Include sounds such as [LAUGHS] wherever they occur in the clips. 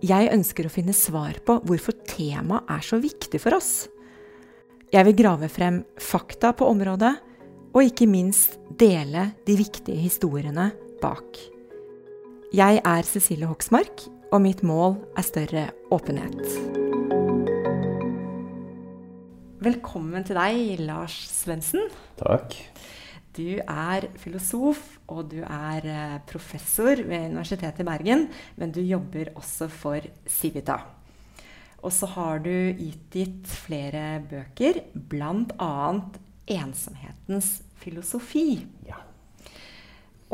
Jeg ønsker å finne svar på hvorfor temaet er så viktig for oss. Jeg vil grave frem fakta på området, og ikke minst dele de viktige historiene bak. Jeg er Cecilie Hoksmark, og mitt mål er større åpenhet. Velkommen til deg, Lars Svendsen. Takk. Du er filosof, og du er eh, professor ved Universitetet i Bergen. Men du jobber også for Civita. Og så har du utgitt flere bøker, bl.a. 'Ensomhetens filosofi'. Ja.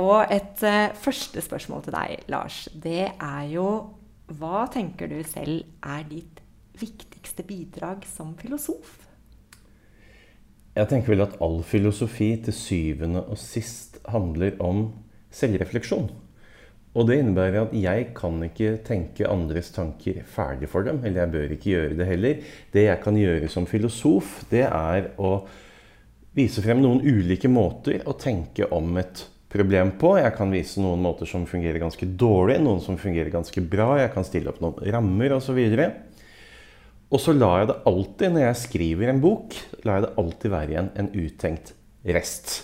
Og et uh, første spørsmål til deg, Lars, det er jo Hva tenker du selv er ditt viktigste bidrag som filosof? Jeg tenker vel at all filosofi til syvende og sist handler om selvrefleksjon. Og det innebærer at jeg kan ikke tenke andres tanker ferdig for dem. Eller jeg bør ikke gjøre det heller. Det jeg kan gjøre som filosof, det er å vise frem noen ulike måter å tenke om et problem på. Jeg kan vise noen måter som fungerer ganske dårlig, noen som fungerer ganske bra. Jeg kan stille opp noen rammer osv. Og, så og så lar jeg det alltid, når jeg skriver en bok, lar jeg det alltid være igjen en utenkt rest.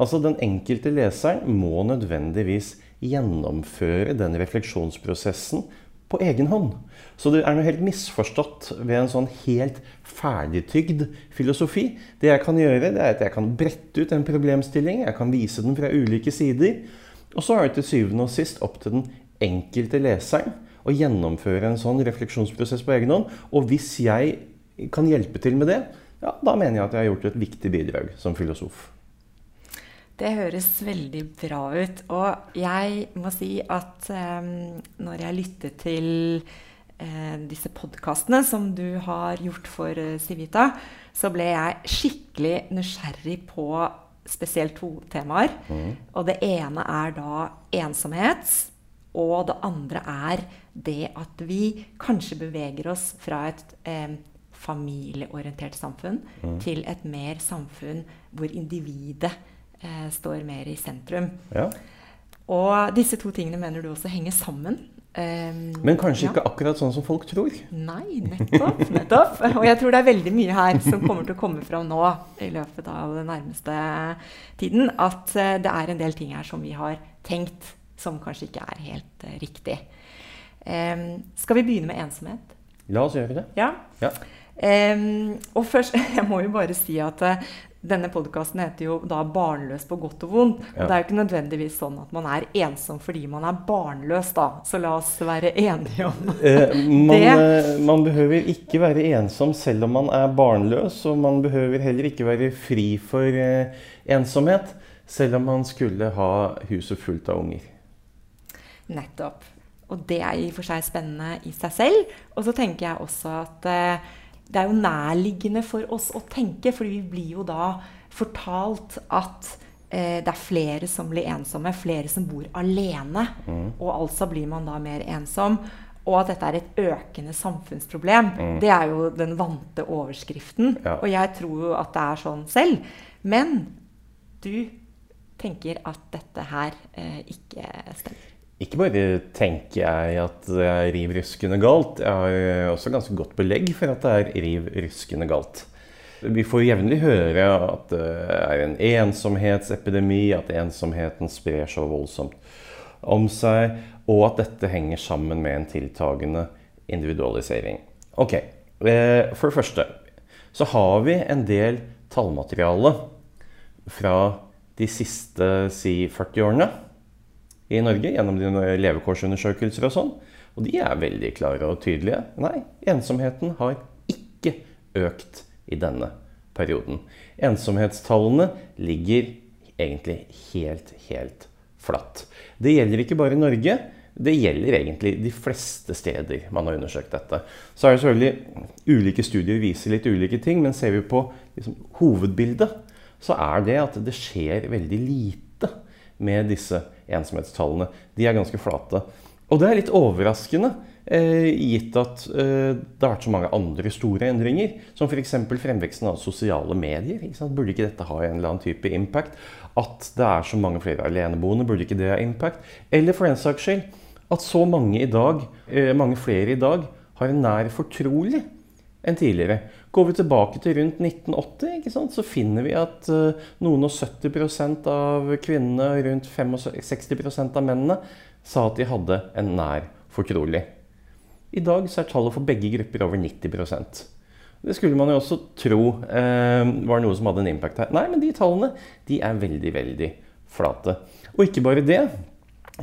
Altså Den enkelte leseren må nødvendigvis gjennomføre den refleksjonsprosessen på egen hånd. Så det er noe helt misforstått ved en sånn helt ferdigtygd filosofi. Det jeg kan gjøre, det er at jeg kan brette ut en problemstilling, jeg kan vise den fra ulike sider. Og så er det til syvende og sist opp til den enkelte leseren å gjennomføre en sånn refleksjonsprosess på egen hånd. Og hvis jeg kan hjelpe til med det, ja, da mener jeg at jeg har gjort et viktig bidrag som filosof. Det høres veldig bra ut. Og jeg må si at um, når jeg lytter til uh, disse podkastene som du har gjort for uh, Civita, så ble jeg skikkelig nysgjerrig på spesielt to temaer. Mm. Og det ene er da ensomhet. Og det andre er det at vi kanskje beveger oss fra et eh, familieorientert samfunn mm. til et mer samfunn hvor individet eh, står mer i sentrum. Ja. Og disse to tingene mener du også henger sammen. Um, Men kanskje ja. ikke akkurat sånn som folk tror? Nei, nettopp. nettopp. Og jeg tror det er veldig mye her som kommer til å komme fram nå i løpet av den nærmeste tiden. At uh, det er en del ting her som vi har tenkt som kanskje ikke er helt uh, riktig. Um, skal vi begynne med ensomhet? La oss gjøre det. Ja. ja. Um, og først, [LAUGHS] Jeg må jo bare si at uh, denne podkasten heter jo da 'Barnløs på godt og vondt'. Ja. Og det er jo ikke nødvendigvis sånn at man er ensom fordi man er barnløs, da. Så la oss være enige om [LAUGHS] eh, man, det. Eh, man behøver ikke være ensom selv om man er barnløs, og man behøver heller ikke være fri for eh, ensomhet selv om man skulle ha huset fullt av unger. Nettopp. Og det er i og for seg spennende i seg selv. Og så tenker jeg også at eh, det er jo nærliggende for oss å tenke, fordi vi blir jo da fortalt at eh, det er flere som blir ensomme, flere som bor alene. Mm. Og altså blir man da mer ensom. Og at dette er et økende samfunnsproblem. Mm. Det er jo den vante overskriften. Ja. Og jeg tror jo at det er sånn selv. Men du tenker at dette her eh, ikke stemmer. Ikke bare tenker jeg at det er riv ruskende galt, jeg har også ganske godt belegg for at det er riv ruskende galt. Vi får jevnlig høre at det er en ensomhetsepidemi, at ensomheten sprer så voldsomt om seg, og at dette henger sammen med en tiltagende individualisering. Ok, eh, For det første så har vi en del tallmateriale fra de siste si 40 årene i Norge gjennom de levekårsundersøkelser og sånn. Og de er veldig klare og tydelige. Nei, ensomheten har ikke økt i denne perioden. Ensomhetstallene ligger egentlig helt, helt flatt. Det gjelder ikke bare Norge. Det gjelder egentlig de fleste steder man har undersøkt dette. Så er det selvfølgelig Ulike studier viser litt ulike ting, men ser vi på liksom, hovedbildet, så er det at det skjer veldig lite med disse ensomhetstallene. De er ganske flate. Og det er litt overraskende, eh, gitt at eh, det har vært så mange andre store endringer. Som f.eks. fremveksten av sosiale medier. Ikke Burde ikke dette ha en eller annen type impact? At det er så mange flere aleneboende, burde ikke det ha impact? Eller for den saks skyld at så mange, i dag, eh, mange flere i dag har en nær fortrolig enn tidligere. Går vi tilbake til rundt 1980, så finner vi at uh, noen og 70 av kvinnene og rundt 65% av mennene sa at de hadde en nær fortrolig. I dag er tallet for begge grupper over 90% Det skulle man jo også tro eh, var noe som hadde en impact her. Nei, men de tallene de er veldig, veldig flate. Og ikke bare det.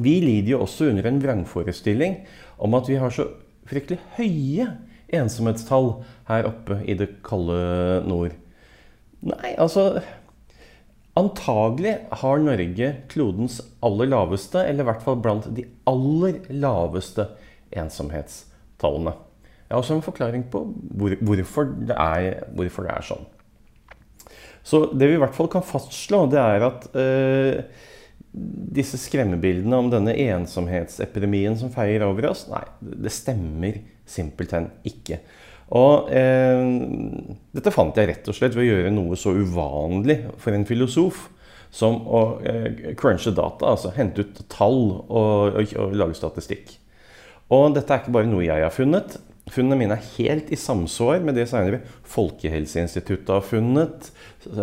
Vi lider jo også under en vrangforestilling om at vi har så fryktelig høye ensomhetstall her oppe i det kalde nord. Nei, altså Antagelig har Norge klodens aller laveste, eller i hvert fall blant de aller laveste ensomhetstallene. Jeg har også en forklaring på hvor, hvorfor, det er, hvorfor, det er, sånn. Så det vi i hvert fall kan fastslå, det er at eh, disse skremmebildene om denne ensomhetsepidemien som feier over oss, nei, det stemmer simpelthen ikke. Og eh, dette fant jeg rett og slett ved å gjøre noe så uvanlig for en filosof som å eh, crunche data, altså hente ut tall og, og, og lage statistikk. Og dette er ikke bare noe jeg har funnet. Funnene mine er helt i samsvar med det senere Folkehelseinstituttet har funnet,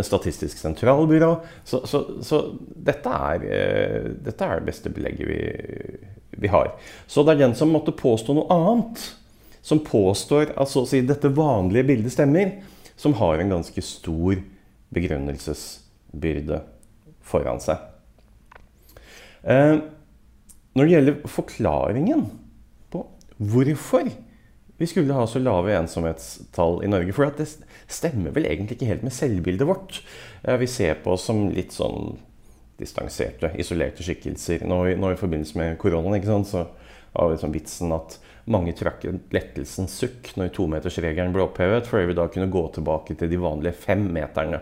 Statistisk sentralbyrå. Så, så, så dette, er, eh, dette, er, det beste belegget vi, vi, har. Så det er den som måtte påstå noe annet, som påstår at så å si, dette vanlige bildet stemmer, som har en ganske stor begrunnelsesbyrde foran seg. Eh, når det gjelder forklaringen på hvorfor vi skulle ha så lave ensomhetstall i Norge. For det stemmer vel egentlig ikke helt med selvbildet vårt. Vi ser på oss som litt sånn distanserte, isolerte skikkelser. Nå, nå i forbindelse med koronaen så har vi sånn vitsen at mange trakk en lettelsens sukk når tometersregelen ble opphevet, fordi vi da kunne gå tilbake til de vanlige femmeterne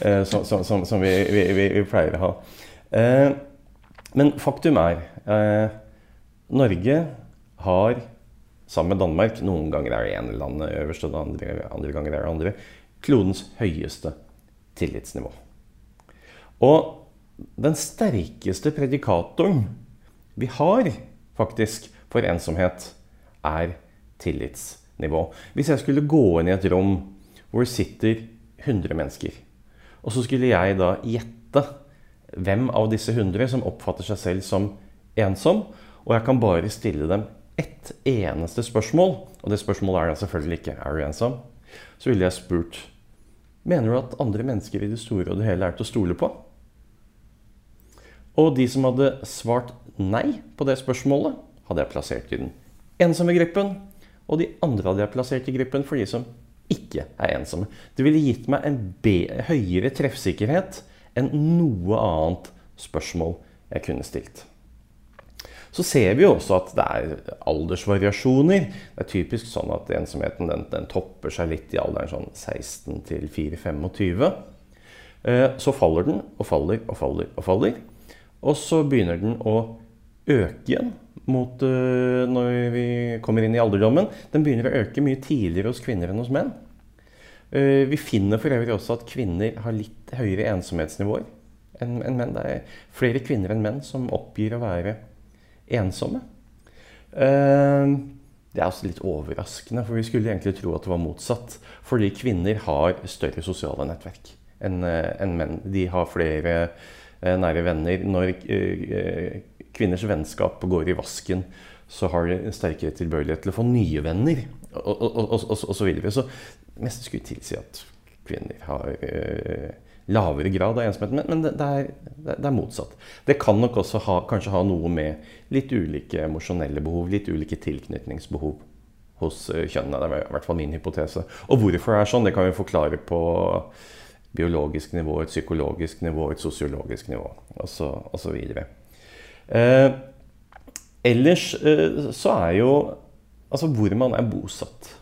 eh, som, som, som, som vi, vi, vi, vi, pleier å ha. Eh, men faktum er eh, Norge har sammen med Danmark. Noen ganger er det ene landet øverst, og andre, andre ganger er det andre. Klodens høyeste tillitsnivå. Og den sterkeste predikatoren vi har faktisk for ensomhet, er tillitsnivå. Hvis jeg skulle gå inn i et rom hvor det sitter 100 mennesker, og så skulle jeg da gjette hvem av disse 100 som oppfatter seg selv som ensom, og jeg kan bare stille dem ett eneste spørsmål, og det spørsmålet er da selvfølgelig ikke 'er du ensom', så ville jeg spurt Mener du at andre mennesker i det store og det hele er til å stole på? Og de som hadde svart nei på det spørsmålet, hadde jeg plassert i den ensomme gruppen. Og de andre hadde jeg plassert i gruppen for de som ikke er ensomme. Det ville gitt meg en høyere treffsikkerhet enn noe annet spørsmål jeg kunne stilt. Så ser vi jo også at det er aldersvariasjoner. Det er typisk sånn at ensomheten den, den topper seg litt i alderen sånn 16 til 4-25. Eh, så faller den og faller og faller og faller. Og så begynner den å øke igjen mot, uh, når vi kommer inn i alderdommen. Den begynner å øke mye tidligere hos kvinner enn hos menn. Uh, vi finner for øvrig også at kvinner har litt høyere ensomhetsnivåer enn en menn. Det er flere kvinner enn menn som oppgir å være ensomme. Uh, det er også litt overraskende, for vi skulle egentlig tro at det var motsatt. Fordi kvinner har større sosiale nettverk enn menn. De har flere nære venner. Når kvinners vennskap går i vasken, så har de en sterkere tilbøyelighet til å få nye venner, og, og, og, og, og så videre. Så mest skulle tilsi at kvinner har eh, lavere grad av ensomhet, men, men det, det, er, det, er, motsatt. Det kan nok også ha, kanskje ha noe med litt ulike emosjonelle behov, litt ulike tilknytningsbehov hos eh, kjønnene. Det er i hvert fall min hypotese. Og hvorfor det er sånn, det kan vi forklare på biologisk nivå, et psykologisk nivå, et sosiologisk nivå osv. Eh, ellers eh, så er jo altså hvor man er bosatt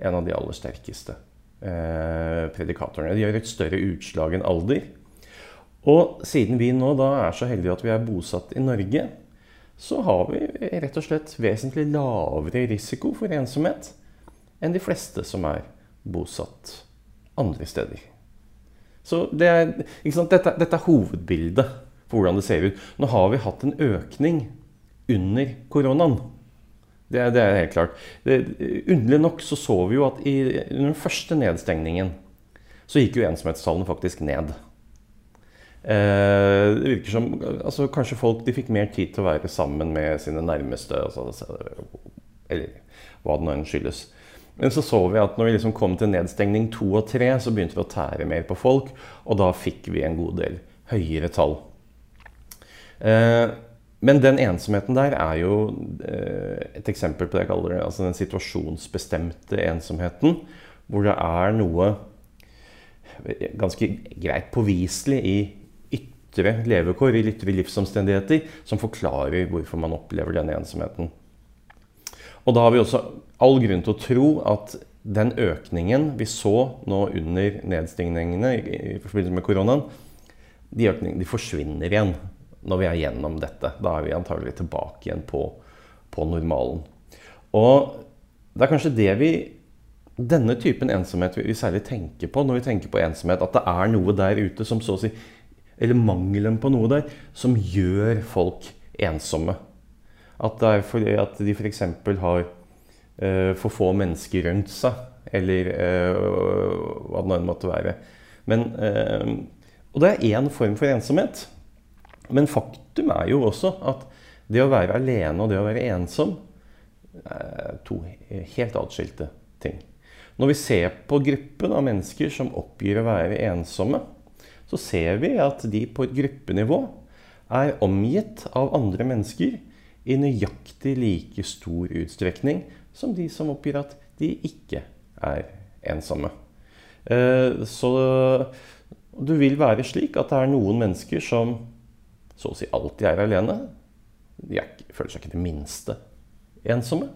en av de aller sterkeste eh, predikatorene. De gjør et større utslag enn alder. Og siden vi nå da er så heldige at vi er bosatt i Norge, så har vi rett og slett vesentlig lavere risiko for ensomhet enn de fleste som er bosatt andre steder. Så det er, dette, dette, er hovedbildet for hvordan det ser ut. Nå har vi hatt en økning under koronaen. Det, det er helt klart. Det, underlig nok så så vi jo at i, under den første nedstengningen så gikk jo ensomhetstallene faktisk ned. Eh, det virker som altså, kanskje folk de fikk mer tid til å være sammen med sine nærmeste. Altså, eller hva det nå enn skyldes. Men så så vi at når vi liksom kom til nedstengning to og tre, så begynte vi å tære mer på folk. Og da fikk vi en god del høyere tall. Eh, men den ensomheten der er jo eh, et eksempel på det jeg kaller det, altså den situasjonsbestemte ensomheten. Hvor det er noe ganske greit påviselig i ytre levekår, i ytre livsomstendigheter, som forklarer hvorfor man opplever denne ensomheten. Og da har vi også all grunn til å tro at den økningen vi så nå under nedstengningene i forbindelse med koronaen, de økningene de forsvinner igjen når vi er gjennom dette. Da er vi antagelig tilbake igjen på, på normalen. Og det er kanskje det vi denne typen ensomhet vi særlig tenker på når vi tenker på ensomhet. At det er noe der ute som så å si Eller mangelen på noe der som gjør folk ensomme. At det er fordi at de f.eks. har uh, for få mennesker rundt seg, eller uh, hva det nå måtte være. Men, uh, og det er én form for ensomhet. Men faktum er jo også at det å være alene og det å være ensom er to helt atskilte ting. Når vi ser på gruppen av mennesker som oppgir å være ensomme, så ser vi at de på et gruppenivå er omgitt av andre mennesker i nøyaktig like stor utstrekning som de som oppgir at de ikke er ensomme. Eh, så du vil være slik at det er noen mennesker som så å si alltid er alene. De er, føler seg ikke det minste ensomme.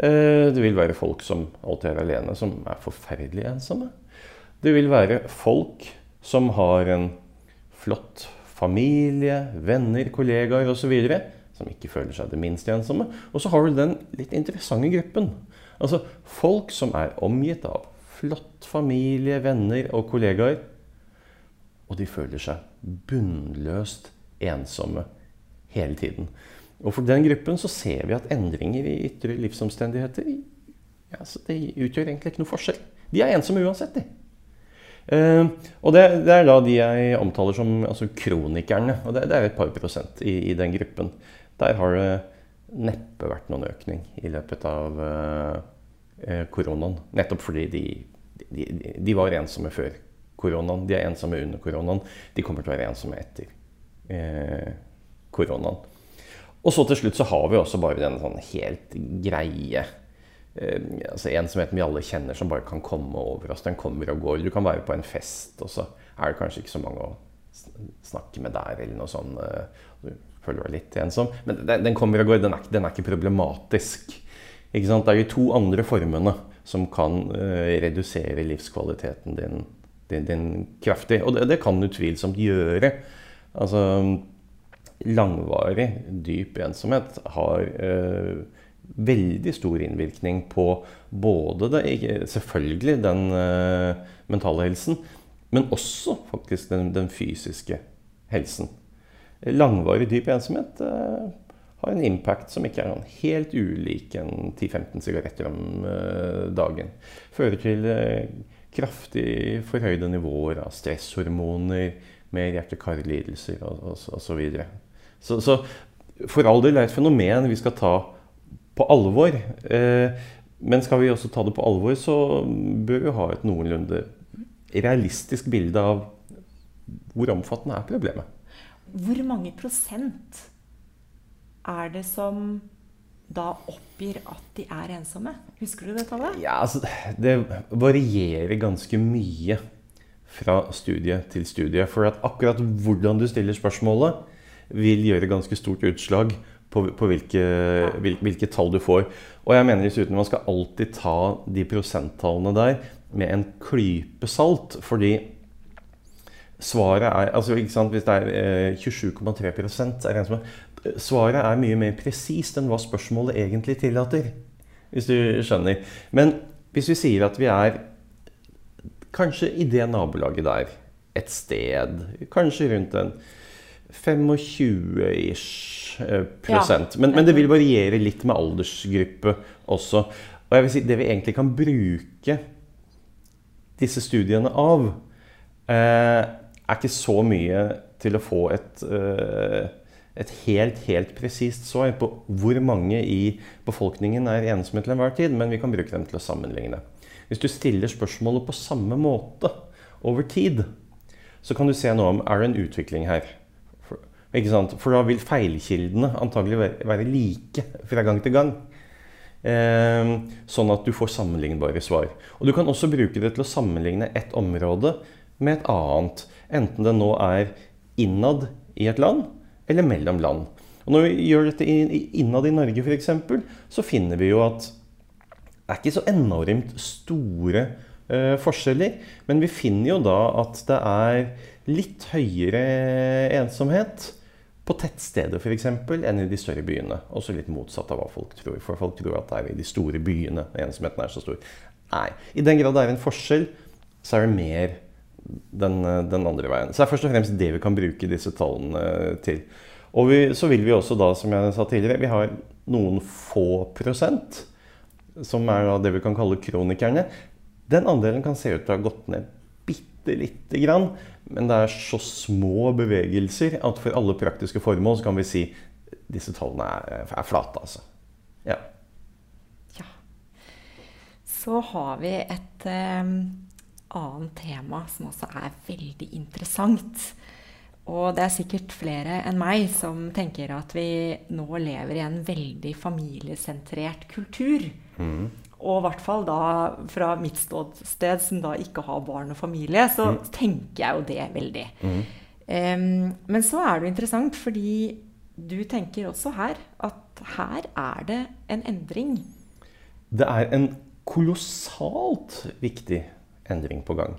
Eh, det vil være folk som alltid er alene, som er forferdelig ensomme. Det vil være folk som har en flott familie, venner, kollegaer osv som ikke føler seg det minst ensomme. Og så har du den litt interessante gruppen. Altså folk som er omgitt av flott familie, venner og kollegaer. Og de føler seg bunnløst ensomme hele tiden. Og for den gruppen så ser vi at endringer i ytre livsomstendigheter ja, det utgjør egentlig ikke noe forskjell. De er ensomme uansett, de. Uh, og det, det, er da de jeg omtaler som altså kronikerne. Og det, det er et par prosent i, i den gruppen. Der har det neppe vært noen økning i løpet av uh, koronaen. Nettopp fordi de, de, de, var ensomme før koronaen. De er ensomme under koronaen. De kommer til å være ensomme etter eh, koronaen. Og så til slutt så har vi også bare den sånn helt greie eh, altså Ensomheten vi alle kjenner som bare kan komme over oss. Den kommer og går. Du kan være på en fest, og så er det kanskje ikke så mange å snakke med der, eller noe sånt. Du føler deg litt ensom. Men den, den kommer og går. Den er, den er ikke problematisk. Ikke? Det er de to andre formene som kan uh, redusere livskvaliteten din, din, din kraftig. Og det, det kan utvilsomt gjøre. Altså langvarig, dyp ensomhet har uh, veldig stor innvirkning på både det, selvfølgelig den uh, mentale helsen, men også faktisk den, den fysiske helsen langvarig dyp ensomhet eh, har en impact som ikke er helt ulik en 10-15 sigaretter om dagen. Fører til kraftig forhøyde nivåer av stresshormoner, mer hjerte-kar-lidelser osv. Så, så, så for all del er et fenomen vi skal ta på alvor. Eh, men skal vi også ta det på alvor, så bør vi ha et noenlunde realistisk bilde av hvor omfattende er problemet. Hvor mange prosent er det som da oppgir at de er ensomme? Husker du det tallet? Ja, altså, Det varierer ganske mye fra studie til studie. For at akkurat hvordan du stiller spørsmålet, vil gjøre ganske stort utslag på, på hvilke, hvilke, hvilke, tall du får. Og jeg mener dessuten man skal alltid ta de prosenttallene der med en klype salt. Fordi svaret er altså Hvis det er 27,3 eh, er ensomme Svaret er mye mer presist enn hva spørsmålet egentlig tillater. Hvis du skjønner. Men hvis vi sier at vi er kanskje i det nabolaget der et sted, kanskje rundt en 25-ish eh, prosent. Ja. Men, men, det vil variere litt med aldersgruppe også. Og jeg vil si det vi egentlig kan bruke disse studiene av, eh, er ikke så mye til å få et, eh, et helt, helt presist svar på hvor mange i befolkningen er ensomme til enhver tid, men vi kan bruke dem til å sammenligne. Hvis du stiller spørsmålet på samme måte over tid, så kan du se noe om er det en utvikling her. For da vil feilkildene antagelig være like fra gang til gang. Eh, sånn at du får sammenlignbare svar. Og Du kan også bruke det til å sammenligne et område med et annet. Enten det nå er innad i et land eller mellom land. Og Når vi gjør dette innad i Norge f.eks., så finner vi jo at det er ikke så enormt store eh, forskjeller. Men vi finner jo da at det er litt høyere ensomhet på tettsteder f.eks. enn i de større byene. Også litt motsatt av hva folk tror. For folk tror at det er i de store byene ensomheten er så stor. Nei. I den grad det er en forskjell, så er det mer den, den, andre veien. Så det er først og fremst det vi kan bruke disse tallene til. Og vi, så vil vi også da, som jeg sa tidligere, vi har noen få prosent, som er da det vi kan kalle kronikerne. Den andelen kan se ut til å ha gått ned bitte lite grann. Men det er så små bevegelser at for alle praktiske formål så kan vi si disse tallene er, er flate. altså. Ja. ja. Så har vi et um, annet tema som også er veldig interessant. Og det er sikkert flere enn meg som tenker at vi nå lever i en veldig familiesentrert kultur. Mm. Og i hvert fall da fra mitt ståsted, som da ikke har barn og familie, så mm. tenker jeg jo det veldig. Mm. Um, men så er det interessant, fordi du tenker også her at her er det en endring. Det er en kolossalt viktig endring på gang.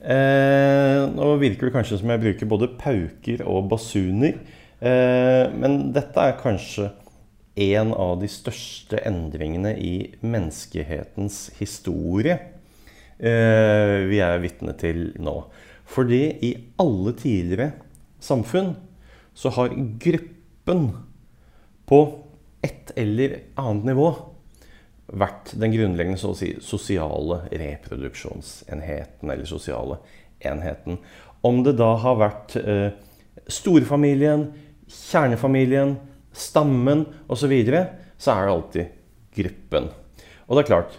Eh, nå virker det kanskje som jeg bruker både pauker og basuner. Eh, men dette er kanskje en av de største endringene i menneskehetens historie eh, vi er vitne til nå. Fordi i alle tidligere samfunn så har gruppen på et eller annet nivå vært den grunnleggende så å si, sosiale reproduksjonsenheten, eller sosiale enheten. Om det da har vært eh, storfamilien, kjernefamilien, stammen osv., så, videre, så er det alltid gruppen. Og det er klart,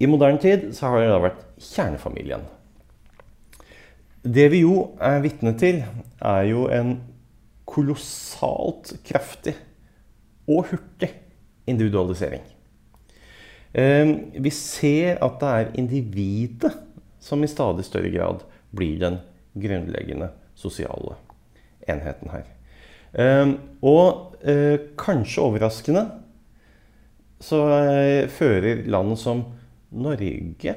i moderne tid så har det da vært kjernefamilien. Det vi jo er vitne til, er jo en kolossalt kraftig og hurtig individualisering. Ehm, vi ser at det er individet som i stadig større grad blir den grunnleggende sosiale enheten her. Ehm, og eh, kanskje overraskende så eh, fører land som Norge,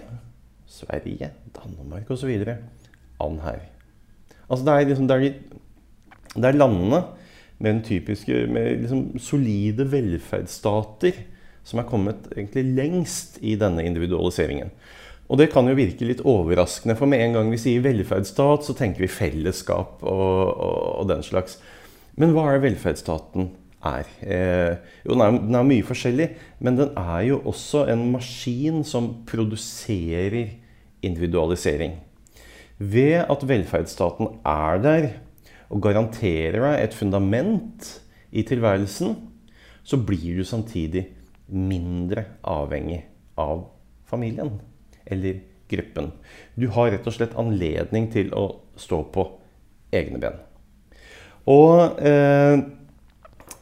Sverige, Danmark osv. an her. Altså det er, liksom, det, er, det er landene med, den typiske, med liksom solide velferdsstater som er kommet egentlig lengst i denne individualiseringen. Og det kan jo virke litt overraskende, for med en gang vi sier velferdsstat, så tenker vi fellesskap og, og, og den slags. Men hva er velferdsstaten er? Eh, jo, den er, den er, mye forskjellig, men den er jo også en maskin som produserer individualisering. Ved at velferdsstaten er der og garanterer deg et fundament i tilværelsen, så blir du samtidig mindre avhengig av familien eller gruppen. Du har rett og slett anledning til å stå på egne ben. Og eh,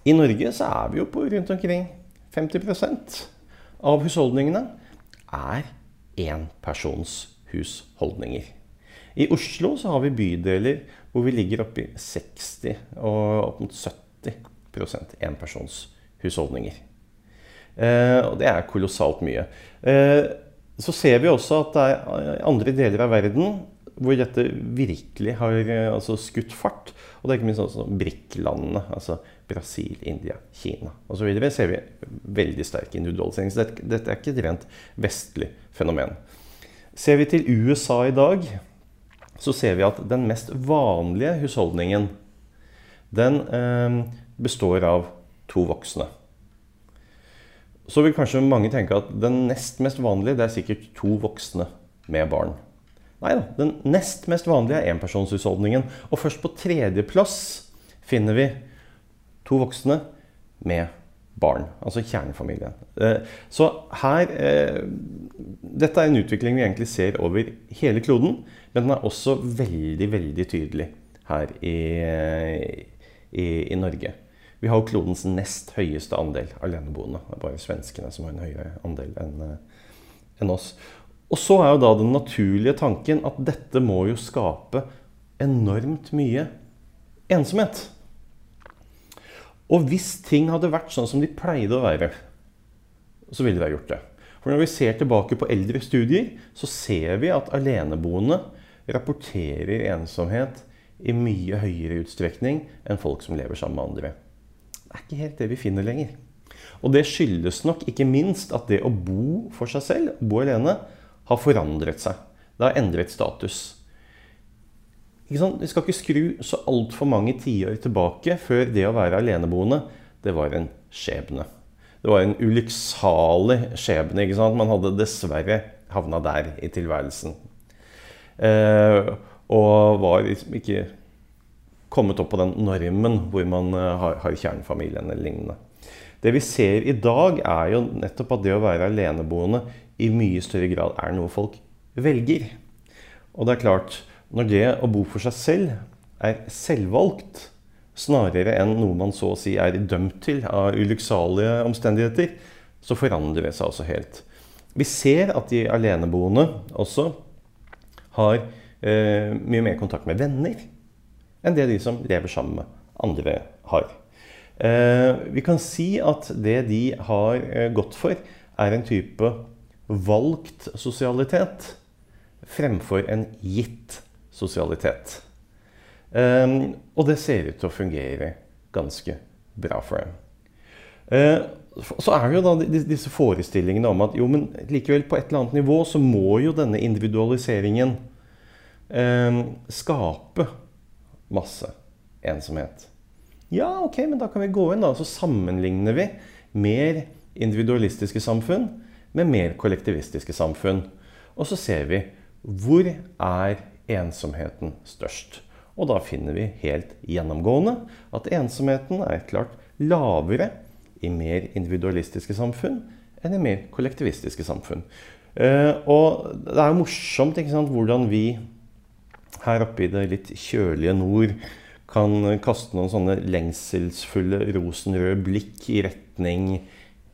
i Norge så er vi jo på rundt omkring 50% av husholdningene er enpersonshusholdninger. I Oslo så har vi bydeler hvor vi ligger oppe i 60 og opp mot 70% énpersonshusholdninger. Eh, og det er kolossalt mye. Eh, så ser vi også at det er andre deler av verden hvor dette virkelig har eh, altså, skutt fart. Og det er ikke minst også BRIC-landene, altså Brasil, India, Kina osv. ser vi veldig sterk individualisering. Så dette, dette er ikke et rent vestlig fenomen. Ser vi til USA i dag, så ser vi at den mest vanlige husholdningen den eh, består av to voksne. Så vil kanskje mange tenke at den nest mest vanlige det er sikkert to voksne med barn. Nei da, den nest mest vanlige er enpersonshusholdningen. Og først på tredjeplass finner vi to voksne med barn. Altså kjernefamilien. Eh, så her eh, Dette er en utvikling vi egentlig ser over hele kloden, men den er også veldig, veldig tydelig her i, i, i Norge. Vi har jo klodens nest høyeste andel aleneboende. Det er bare svenskene som har en høyere andel enn eh, en oss. Og så er jo da den naturlige tanken at dette må jo skape enormt mye ensomhet. Og hvis ting hadde vært sånn som de pleide å være, så ville de ha gjort det. For når vi ser tilbake på eldre studier, så ser vi at aleneboende rapporterer ensomhet i mye høyere utstrekning enn folk som lever sammen med andre. Er ikke helt det vi finner lenger. Og det skyldes nok ikke minst at det å bo for seg selv, bo alene, har forandret seg. Det har endret status. Vi skal ikke skru så altfor mange tiår tilbake før det å være aleneboende det var en skjebne. Det var en ulykksalig skjebne. ikke sant? Man hadde dessverre havna der i tilværelsen. Eh, og var liksom ikke kommet opp på den normen hvor man eh, har, har kjernefamilien eller lignende. Det vi ser i dag, er jo nettopp at det å være aleneboende i mye større grad er noe folk velger. Og det er klart, når det å bo for seg selv er selvvalgt, snarere enn noe man så å si er dømt til av ulykksalige omstendigheter, så forandrer det seg også helt. Vi ser at de aleneboende også har eh, mye mer kontakt med venner enn det de som lever sammen med andre har. Eh, vi kan si at det de har eh, gått for, er en type valgt sosialitet fremfor en gitt sosialitet. Um, og det ser ut til å fungere ganske bra for dem. Så er det jo da disse forestillingene om at jo, men likevel på et eller annet nivå så må jo denne individualiseringen skape masse ensomhet. Ja, ok, men da kan vi gå inn da, så sammenligner vi mer individualistiske samfunn med mer kollektivistiske samfunn. Og så ser vi hvor er ensomheten størst. Og da finner vi helt gjennomgående at ensomheten er klart lavere i mer individualistiske samfunn enn i mer kollektivistiske samfunn. Eh, og det er jo morsomt ikke sant, hvordan vi her oppe i det litt kjølige nord kan kaste noen sånne lengselsfulle rosenrøde blikk i retning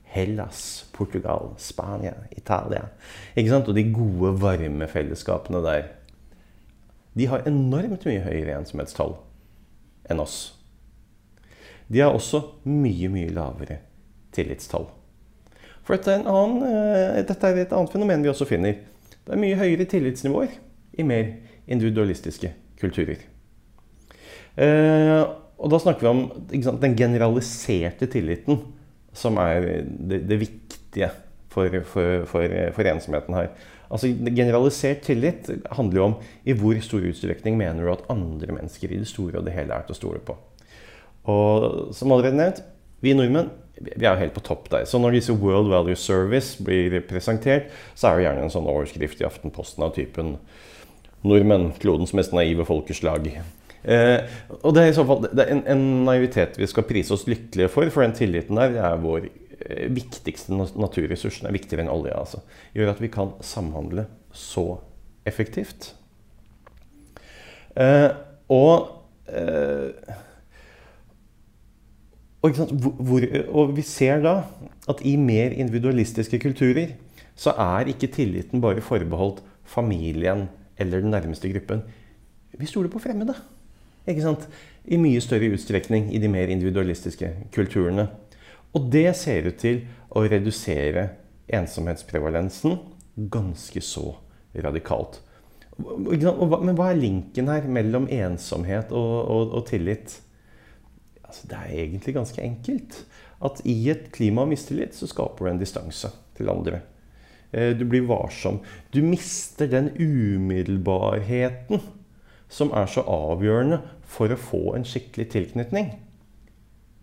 Hellas, Portugal, Spania, Italia. Ikke sant? Og de gode, varme fellesskapene der. De har enormt mye høyere ensomhetstall enn oss. De har også mye, mye lavere tillitstall. For dette er, annen, uh, dette er, et annet fenomen vi også finner. Det er mye høyere tillitsnivåer i mer individualistiske kulturer. Uh, og da snakker vi om sant, den generaliserte tilliten som er det, det viktige for, for, for, for, ensomheten her. Altså, Generalisert tillit handler jo om i hvor stor utstrekning mener du at andre mennesker i det store og det hele er til å stole på. Og som allerede nevnt, vi nordmenn vi er jo helt på topp der. Så når disse World Value Service blir presentert, så er det gjerne en sånn overskrift i Aftenposten av typen 'Nordmenn, klodens mest naive folkeslag'. Eh, og det er i så fall en, en, naivitet vi skal prise oss lykkelige for, for den tilliten der er vår eh, viktigste naturressurs. Den er viktigere enn olja, Altså. Gjør at vi kan samhandle så effektivt. Eh, og, eh, og, hvor, og vi ser da at i mer individualistiske kulturer så er ikke tilliten bare forbeholdt familien eller den nærmeste gruppen. Vi stoler på fremmede. Ikke sant? I mye større utstrekning i de mer individualistiske kulturene. Og det ser ut til å redusere ensomhetsprevalensen ganske så radikalt. Men hva er linken her mellom ensomhet og, og, og tillit? Altså, det er egentlig ganske enkelt. At i et klima av mistillit så skaper du en distanse til andre. Eh, du blir varsom. Du mister den umiddelbarheten som er så avgjørende for å få en skikkelig tilknytning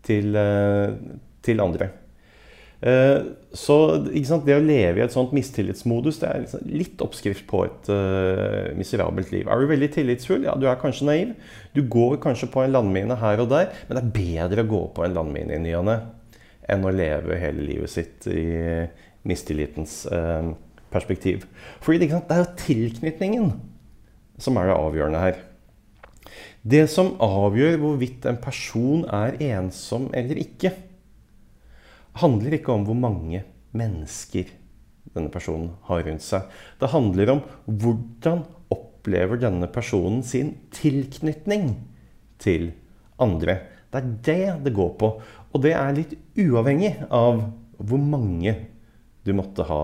til, eh, til andre. Eh, så det å leve i et sånt mistillitsmodus det er liksom litt oppskrift på et uh, miserabelt liv. Er du veldig tillitsfull? Ja, du er kanskje naiv. Du går kanskje på en landmine her og der, men det er bedre å gå på en landmine i ny og ne enn å leve hele livet sitt i mistillitens eh, perspektiv. Fordi det er jo tilknytningen som er det avgjørende her. Det som avgjør hvorvidt en person er ensom eller ikke, handler ikke om hvor mange mennesker denne personen har rundt seg. Det handler om hvordan opplever denne personen sin tilknytning til andre. Det er det det går på. Og det er litt uavhengig av hvor mange du måtte ha,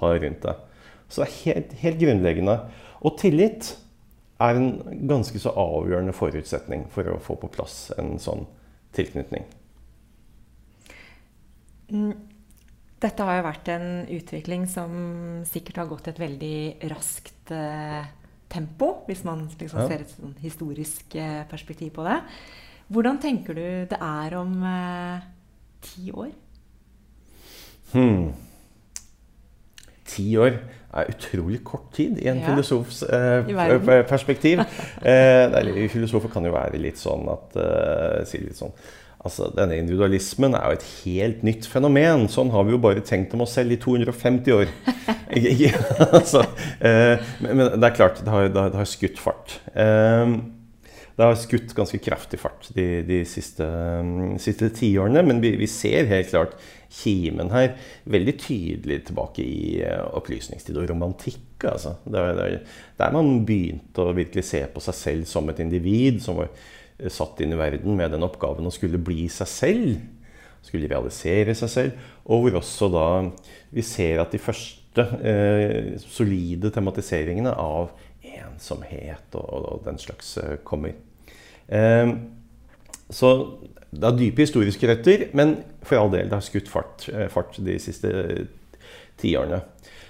ha rundt deg. Så det er helt, helt grunnleggende. Og tillit er en ganske så avgjørende forutsetning for å få på plass en sånn tilknytning. Mm. Dette har jo vært en utvikling som sikkert har gått i et veldig raskt eh, tempo, hvis man liksom ja. ser et sånn historisk eh, perspektiv på det. Hvordan tenker du det er om eh, ti år? Hmm ti år er utrolig kort tid i en ja. filosofs eh, perspektiv. eh, filosofer kan jo være litt sånn at eh, si litt sånn, altså Denne individualismen er jo et helt nytt fenomen. Sånn har vi jo bare tenkt om oss selv i 250 år. [LAUGHS] altså, eh, men, men, det er klart, det har, det har skutt fart. Eh, det har skutt ganske kraftig fart de, de siste, um, siste tiårene. Men vi, vi, ser helt klart kimen her veldig tydelig tilbake i uh, opplysningstid og romantikk. Altså. Der, der, der, man begynte å virkelig se på seg selv som et individ som var uh, satt inn i verden med den oppgaven å skulle bli seg selv. Skulle realisere seg selv. Og hvor også da vi ser at de første eh, solide tematiseringene av ensomhet og, og, den slags kommer. Ehm, så det er dype historiske røtter, men for all del, det har skutt fart, eh, fart de siste tiårene.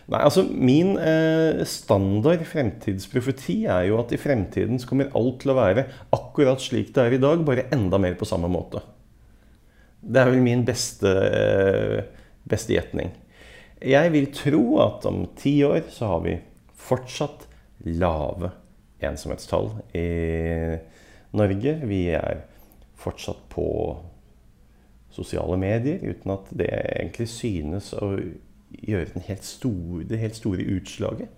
Nei, altså Min eh, standard fremtidsprofeti er jo at i fremtiden så kommer alt til å være akkurat slik det er i dag, bare enda mer på samme måte. Det er vel min beste, eh, beste gjetning. Jeg vil tro at om ti år så har vi fortsatt lave ensomhetstall i Norge. Vi er fortsatt på sosiale medier uten at det egentlig synes å gjøre helt store, det helt store utslaget.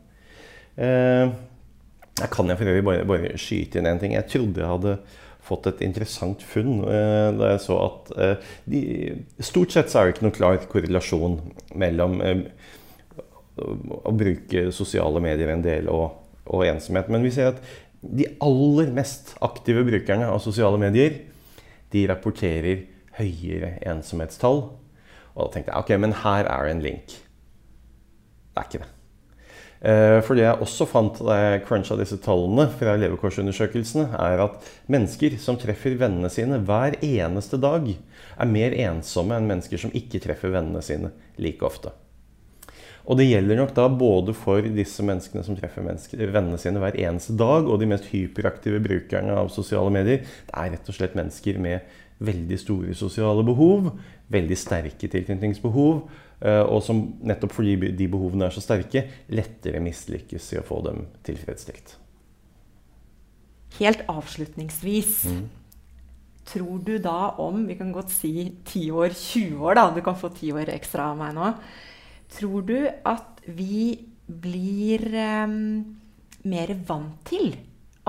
Eh, jeg kan jeg for øvrig bare, bare, skyte inn en ting. Jeg trodde jeg hadde fått et interessant funn eh, da jeg så at eh, de, Stort sett så er det ikke noen klar korrelasjon mellom eh, å bruke sosiale medier en del og, og ensomhet. Men vi ser at de aller mest aktive brukerne av sosiale medier de rapporterer høyere ensomhetstall. Og da tenkte jeg ok, men her er det en link. Det er ikke det. Eh, for det jeg også fant da jeg cruncha disse tallene fra levekårsundersøkelsene, er at mennesker som treffer vennene sine hver eneste dag, er mer ensomme enn mennesker som ikke treffer vennene sine like ofte. Og det gjelder nok da både for disse menneskene som treffer vennene sine hver eneste dag, og de mest hyperaktive brukerne av sosiale medier. Det er rett og slett mennesker med veldig store sosiale behov, veldig sterke tilknytningsbehov, eh, og som nettopp fordi de behovene er så sterke, lettere mislykkes i å få dem tilfredsstilt. Helt avslutningsvis. Mm. Tror du da om Vi kan godt si 10 år, 20 år, da. Du kan få 10 år ekstra av meg nå. Tror du at vi blir eh, mer vant til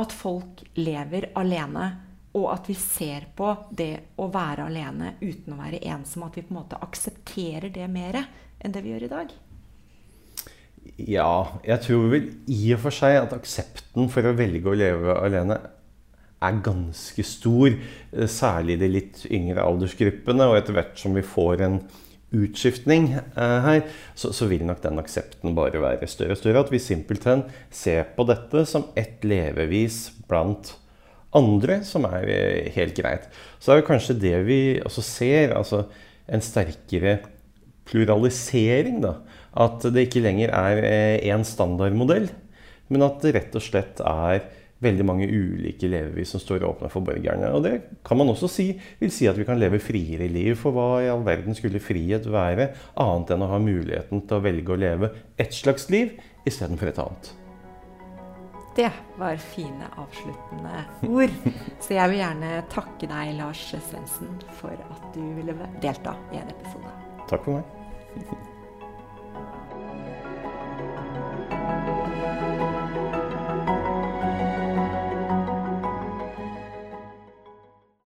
at folk lever alene, og at vi ser på det å være alene uten å være ensom, at vi på en måte aksepterer det mer enn det vi gjør i dag? Ja, jeg tror vel i og for seg at aksepten for å velge å leve alene er ganske stor. eh, Særlig i de litt yngre aldersgruppene. Og etter hvert som vi får en utskiftning eh, her, så, så vil nok den aksepten bare være større og større. At vi simpelthen ser på dette som ett levevis blant andre, som er eh, helt greit. Så er det kanskje det vi også ser, altså en sterkere pluralisering. da. At det ikke lenger er én standardmodell, men at det rett og slett er veldig mange ulike levevis som står åpne for borgerne. Og det kan man også si vil si at vi kan leve friere liv. For hva i all verden skulle frihet være, annet enn å ha muligheten til å velge å leve ett slags liv istedenfor et annet. Det var fine avsluttende ord. Så jeg vil gjerne takke deg, Lars Svendsen, for at du ville delta i en episode. Takk for meg.